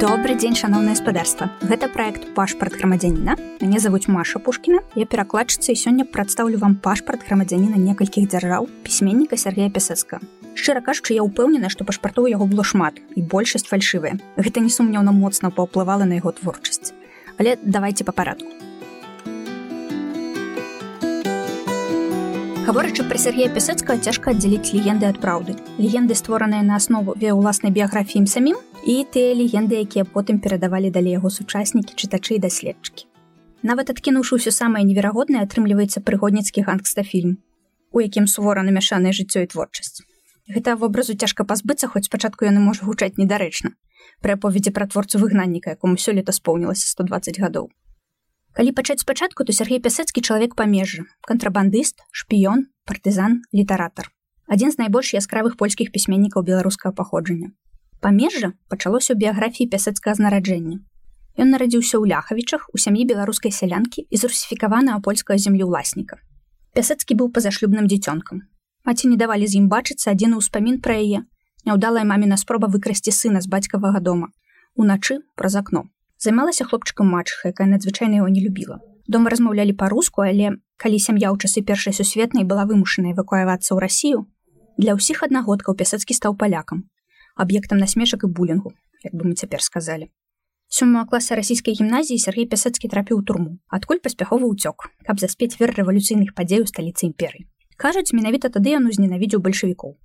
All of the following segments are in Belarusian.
Добры дзень шаноўнае гаспадарства. Гэта праект пашпарт грамадзяніна. Мяне завуць Маша Пушкіна. Я перакладчыца і сёння прадстаўлю вам пашпарт грамадзяніна некалькіх дзяржаў пісьменніка Сергея Пясецка. Шчыра кажучы, я ўпэўнена, што пашпартоў яго было шмат і большасць фальшывая. Гэта несумнеўна моцна паўплывала на яго творчасць. Але давайте па парадку. Гаворачы пра Сергея Пясецкага цяжка аддзяліць легенды ад праўды. Легенды створаныя на аснову ве ўласнай біяграфіі самім і тыя легенды, якія потым перадавалі далей яго сучаснікі, чытачы і даследчыкі. Нават адкінуўшы ўсё самае неверагоднае атрымліваецца прыгодніцкі гангстафільм, у якім сувора намяшанае жыццё і творчасць. Гэта вобразу цяжка пазбыцца, хоць спачатку яны можа гучаць недарэчна. Пры аповедзе пра творцу выгнанніка, якому сёлета споўнілася 120 гадоў. Калі пачаць спачатку, то Сергей Пясецкі чалавек памежжа, кантрабандыст, шпіён, партызан, літаратар. Адзін з найбольш яскравых польскіх пісьменнікаў беларускага паходжання. Памежжа пачалося ў біяграфіі пясецкага знараджэння. Ён нарадзіўся ў ляхавічах у сям'і беларускай сялянкі і зрусіфікаванага польскага землеўласніка. Пясецкі быў пазашлюбным дзіцёнкам. Маці не давалі з ім бачыцца адзіны ўспамін пра яе, няўдалая маміна спроба выкрасці сына з бацькавага дома. Уначы праз акно займалася хлопчыкам матчха якая надзвычайна его не любіла. Дома размаўлялі па-руску але калі сям'я ў часы першай сусветнай была вымушана эвакуявацца ў рассію для ўсіх аднагодкаў пясацкі стаў палякам аб'ектам насмешак і булінгу як бы мы цяпер сказалі. Сёмага класа расійскай гімназіі Сергей пясацкі трапіў у турму адкуль паспяховы ўцёк каб заспець вер рэвалюцыйных падзей у сталіцы імперыі. Кажуць менавіта тады ён узненавідзеў бальшавікоў.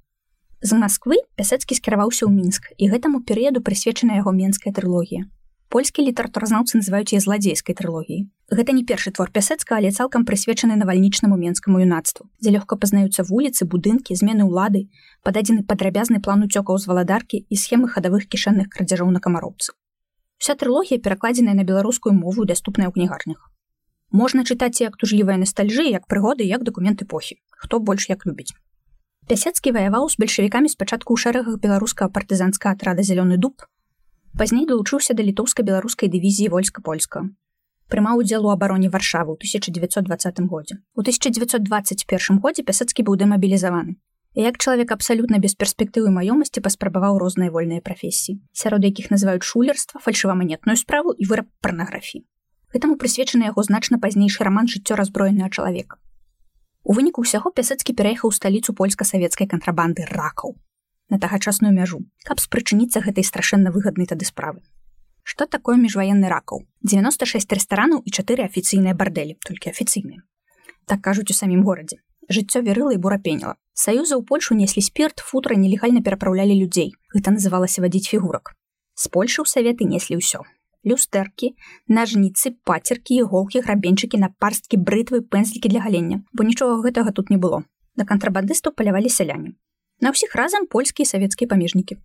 З Масквы пясацкі скіраваўся ў мінск і гэтаму перыяду прысвечана яго менская трылогія польскі літаратуразнаўцы называюць яе зладзейскай трылогіі. Гэта не першы твор пясецка, але цалкам прысвечаны навальнічнаму менскаму юнацтву, дзе лёгка пазнаюцца вуліцы, будынкі, змены ўлады, пададзены падрабязны план уцёкаў з валадаркі і схемы хадавых кішэнных крадзяжоў на камароўцы. Уся трылогія перакладзеная на беларускую мову даступная ў кнігарнях. Можна чытаць як тужлівая настальжы, як прыгоды, як дакумент эпохі, хто больш як любіць. Пясецкі ваяваў з бальшавікамі спачатку ў шэрагах беларускага партызанска атрада зялёны дуб, пазней далучыўся да літоўска-беларускай дывізіі войска-польска. Прымаў удзел у абароне варшавы ў 1920 годзе. У 1921 годзе пясацкі быў дэмабілізаваны. Як чалавек абсалютна без перспектывы маёмасці паспрабаваў розныя вольныя прафесіі, сярод якіх называюць шулерства, фальшываманетную справу і выраб парнаграфіі. Гэтаму прысвечаны яго значна пазнейшы раман жыццё разброенага чалавека. У выніку ўсяго пясацкі пераехаў у сталіцу польска-савецкай кантрабанды ракаў на тагачасную мяжу, каб спрычыніцца гэтай страшэнна выгаднай тады справы. Што такое міжваенны ракаў? 96 рэстаранаў і чатыры афіцыйныя бардэлі, толькі афіцыйныя. Так кажуць у самім горадзе. Жыццё верыла і бурапеніла. Саюза ў Польшу неслі спірт, футра нелегальна перапраўлялі людзей. Гэта называлася вадзіць фігурак. З Польшы ў саветы неслі ўсё. Люстэркі, нажніцы, пацеркі, іголкі, грабенчыкі, напарсткі, брытвы, пэнзлікі для галення, бо нічога гэтага тут не было. Да кантрабандыстаў палявалі сяляне. На ўсіх разам польскія савецкія памежнікі.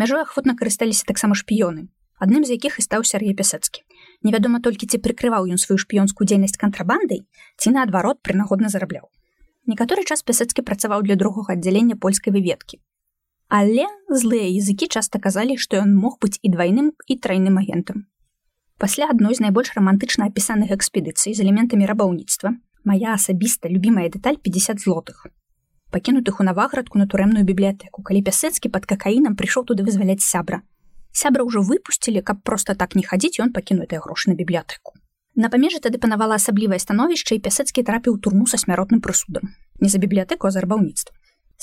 Мяжой ахвотна карысталіся таксама шпіёны, адным з якіх і стаў Сергей Пясацкі. Невядома толькі ці прыкрываў ён сваю шпіёнскую дзейнасць кантрабандай, ці наадварот прынагодна зарабляў. Некаторы час Пясацкі працаваў для другога аддзялення польскай выведкі. Але злыя языкі часта казалі, што ён мог быць і двайным і трайным агентам. Пасля адной з найбольш рамантычна апісаных экспедыцый з элементамі рабаўніцтва, моя асабіста любімая дэталь 50 злотых пакінутых у наваградку на турэмную бібліятэку калі пясецкі пад какаінам прыйшоў туды вызваляць сябра. Сябра ўжо выпусцілі каб просто так не хадзіць ён пакінутыя грошы на бібліятэку на памежы тады панавала асаблівае становішча і пясецкі трапіў турму са смяротным прысудам не за бібліятэку а за рабаўніцтва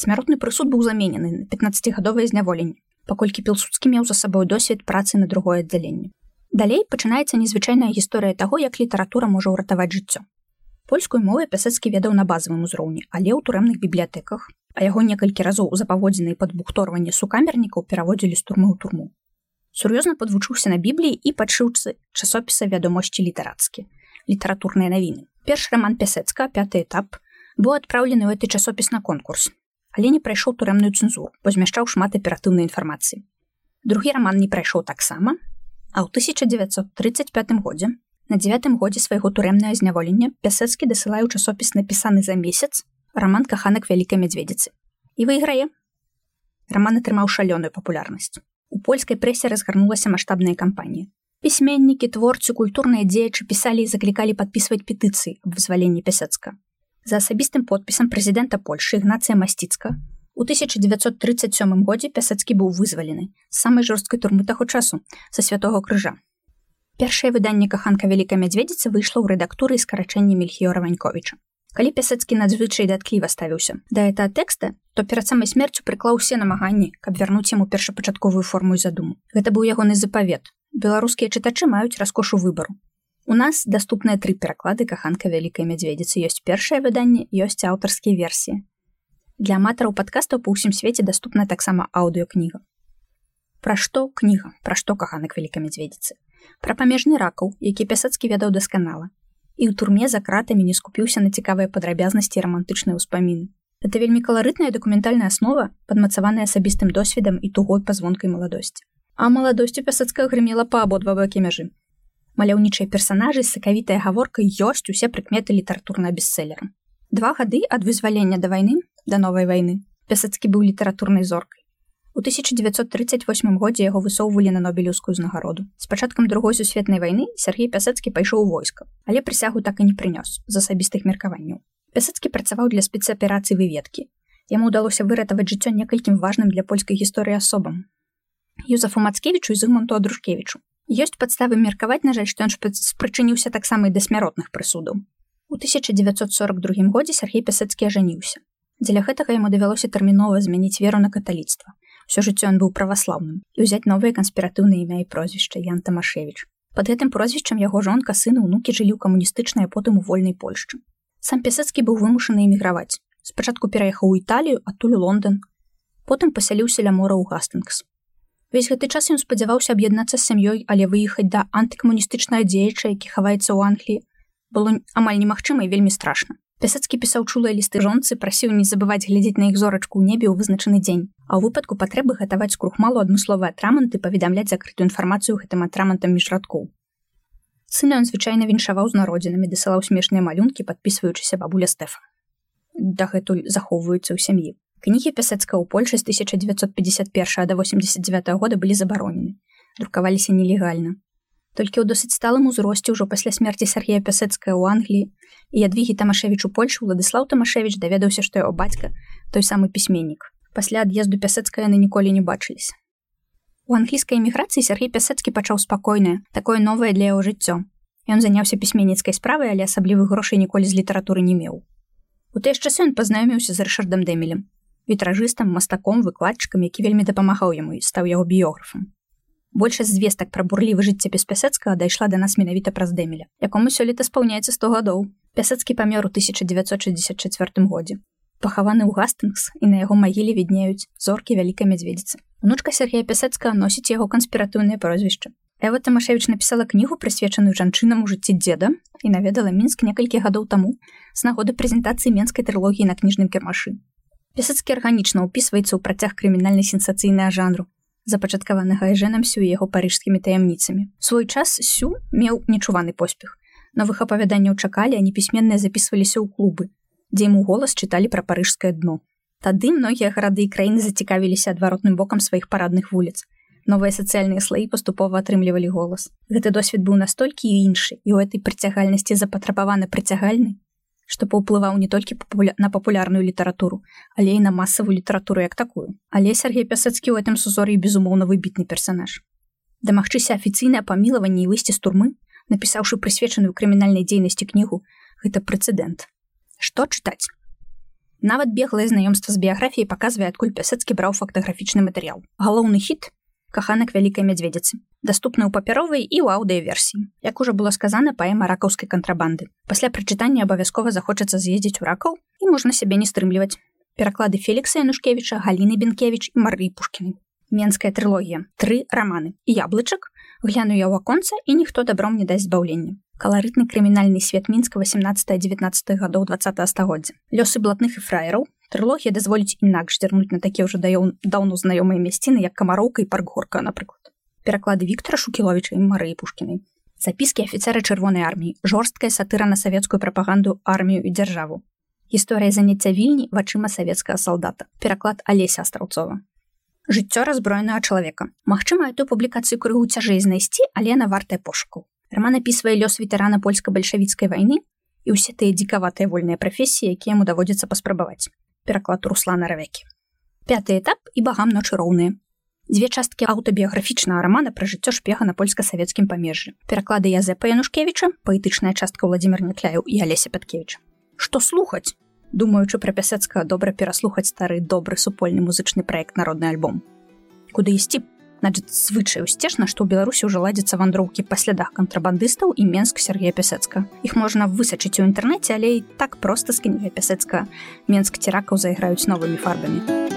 смяротны прысуд быў заменены на 15гадовае зняволенне паколькі пілсудскі меў за сабой досвед працы на другое аддзяленне далей пачынаецца незвычайная гісторыя таго як літаратура можа ўратаваць жыццё польскую мову пясецкі ведаў на базавым узроўні але ў турэмных бібліятэках. А яго некалькі разоў запаводзіны пад бухторванне сукамернікаў пераводзілі з турмы ў турму. Сур'ёзна подвучыўся на бібліі і падшыўцы часопіса вядомасці літарацкі літаратурныя навіны. Першы роман пясецка пяты этап быў адпраўлены ў гэты часопіс на конкурс але не прайшоў турэмную цэнзуру бо змяшчаў шмат аператыўнай інфармацыі. Другі роман не прайшоў таксама а ў 1935 годзе На девятым годзе свайго турэмнае зняволення пясецкі дасылаю часопіс напісаны за месяц роман каханак вялікай мядзведзіцы і выйграе роман атрымаў шалёную папулярнасць у польскай прэсе разгарнулася маштабная кампанія пісьменнікі творцы культурныя дзеячы пісалі і заклікалі падпісваць петыцыі аб вызваленні пясецка за асабістым подпісам прэзідэнта польшы ігнацыя масціцка У 1937 годзе пясацкі быў вызвалены з самай жорсткай турмы таго часу са святого крыжа. Першае выданне каханка вялікай мядзведзіцы выйшла ў рэдактуры скарачэння мельхіора ваньковіча. Калі пясацкі надзвычай даткліва ставіўся да это тэкста, то перад самай смерцю прыклаў усе намаганні, каб вярнуць яму першапачатковую форму і задуму. Гэта быў ягоны запавет. Беларускія чытачы маюць раскошу выбару. У нас даступныя тры пераклады каханка вялікай мядзведзіцы ёсць першае выданне, ёсць аўтарскія версіі. Для аматараў падкастаў па ўсім свеце даступна таксама аўдыокніга. Пра што кніга, пра што каханак вялікай мядзведзіцы. Пра памежны ракаў, які пясацкі ведаў дасканала. І ў турме за кратамі не скупіўся на цікавыя падрабязнасці рамантычныя ўспаміны. Это вельмі каларытная дакументальная аснова, падмацаваная асабістым досведам і тугой пазвонкай маладосці. А маладосцю пясацкая грымела па абодва бакі мяжы. Маляўнічыя персанажы з сакавітая гаворкай ёсць усе прыкметы літаратурнага бестселлера. Два гады ад вызвалення да вайны да новай вайны пясацкі быў літаратурнай зоркай у 1938 годзе яго высоўвалі на нобелеўскую ўзнагароду з пачаткам другой сусветнай вайны Сергей пясацкі пайшоў войска але прысягу так і не прынёс з асабістых меркаванняў пясацкі працаваў для спецаперацыі выведкі яму ўдалося выратаваць жыццё некалькім важным для польскай гісторыі асобам юзафу мацкевічу і зуманту адрушкевічу ёсць падставы меркаваць на жаль што ён спрычыніўся таксама і да смяротных прысудаў у 1942 годзе Сергей пясацкі ажаніўся Дзеля гэтага яму давялося тэрмінова змяніць веру на каталіцтва. Усё жыццё ён быў праваслаўным і ўзяць новыя канспіратыўныя імя і прозвішча Ян Тамашевіч. Пад гэтым прозвішчам яго жонка сына ўнукі жылі ў камуністычнай потым у вольнай Польшчы. Сам пясацкі быў вымушаны эміграваць. Спачатку пераехаў у Італію, адтуль Лондон. Потым пасяліўся ля мора ў Гастынгс. Весь гэты час ён спадзяваўся аб'яднацца з сям'ёй, але выехаць да антыкамуністычнага дзеяча, які хаваецца ў Англіі, было амаль немагчыма і вельмі страшна. Пясацкі пісаў чулыя лісты жонцы, прасіў не забываць глядзець на іх зорачку ў небе ў вызначаны дзень. А ў выпадку патрэбы гатаваць крухмалу адмысловы атраманты паведамляць закрытую інфармацыю гэтым атрамантам між радкоў. Сына ён звычайна віншаваў з народзінамі, дасылаў смешныя малюнкі, падпісваючыся бабуля Стэфа. Дагэтуль захоўваюцца ў сям'і. Кнігі пясацка ў Польшы з 1951 до 89 года былі забаронены. Друкаваліся нелегальна. Толькі ў досыць сталым узросце ўжо пасля смерці Сергея пясецкая ў Англіі і адвігі тамашевічу Польшу Владыслав Тамашевич даведаўся, што яго бацька той самы пісьменнік. Пасля ад'езду пясецкая яны ніколі не бачыліся. У англійскай эміграцыі Сергей пясецкі пачаў спакойнае, такое новае для яго жыццё. Ён заняўся пісьменніцкай справай, але асаблівых грошай ніколі з літаратуры не меў. У тыя часы ён пазнаёміўся з рэшардам дэмелем, вітражыстам, мастаком, выкладчыкам, які вельмі дапамагаў яму і стаў яго біёграфам большасць звестак пра бурлівы жыцця без пясецкага дайшла да нас менавіта праз дэмеля якому сёлета спаўняецца 100 гадоў пясецкі памёр у 1964 годзе пахаваны ў гастынгс і на яго магіле віднеюць зоркі вялікай мядзведзіцы унучка Сергея пясецка носіць яго канспіратыўнае прозвішча Эва тамашевич напісала кнігу прысвечаную жанчынам у жыцці дзеда і наведала мінск некалькі гадоў таму з нагоды прэзентацыі менскай трылогіі на кніжным кірмашы пясацкі арганічна ўпісваецца ў працяг крымінальнай сенсацыйнага жанру запачаткаванага эжэнам сю яго парыжскімі таямніцамі. Свой час сю меў нечуваны поспех. Новых апавяданняў чакалі, а непісьменныя запісваліся ў клубы, дзе ему голас чыталі пра парыжскае дно. Тады многія гарады і краіны зацікавіліся адваротным бокам сваіх парадных вуліц. Новыя сацыяльныя слаі паступова атрымлівалі голас. Гэты досвед быў настолькі і іншы, і ў этой прыцягальнасці запатрабаваны прыцягальны, што паўплываў не толькі папуля... на папулярную літаратуру, але і на масавую літаратуру як такую. Але Сергей пясацкі ў гэтым сузор'і безумоўна выбітны персанаж. Дамагчыся афіцыйнае памілаванне і выйсці з турмы, напісаўшы прысвечаную крымінальнай дзейнасці кнігу, гэта прэцэдэнт. Што чытаць? Нават беглае знаёмства з біяграфіяй паказвае, адкуль пясацкі браў фактаграфічны матэрыял. Галоўны хіт каханак вялікай мядзведзіцы даступны ў папяровай і ў аўдыяверсіі як ужо было сказана паэма ракаўскай кантрабанды. Пасля прачытання абавязкова захочацца з'ездзіць у ракаў і можна сябе не стрымліваць. Пераклады фелікса янушкевича галіны бенкевич і мары пушкіны. Менская трылогія. Тры раманы. І яблычак гляну я ў аконца і ніхто дабром не дасць збаўлення каларытны крымінальны свет мінска 18 19 гадоў 20 стагоддзя. Лёсы блатных і фраераў. Трылогія дазволіць інакш зірнуць на такія ўжо даёў даўно знаёмыя мясціны як камароўка і паркгорка напрыклад. Пераклады Віктора шукіловича і марыі пушкінай запіскі афіцеры чырвонай арміі. Жорсткая сатыра на савецкую прапаганду армію і дзяржаву. Гісторыя заняцця вільні вачыма савецкага салдата. Пераклад алеся астраўцова жыццё разброенага чалавека. Мачыма эту публікацыю крыгу цяжэй знайсці але на вартая пошуку роман апісвае лёс ветэрана польска-бальшавіцкай вайны і ўсе тыя дзікаватыя вольныя прафесіі якія яму даводзіцца паспрабаваць пераклад руслана равякі пятый этап і багам ночы роўныя дзве часткі аўтабіяграфічнага рамана пра жыццё шпега на польска-савецкім памежжы пераклады язэпа янушкевича паэтычная частка владимир нятляю і алеся пяткевич что слухаць думаючы пра пясецка добра пераслухаць стары добры супольны музычны проект народны альбом куды ісці значит звычай усцешна што ў беларусі ўжо ладзяцца вандроўкі па слядах кантрабандыстаў і менск Сергея пясецка іх можна высачыць у інтэрнэце але і так проста кніга пясецка менск ціракаў зайграюць новымі фарбамі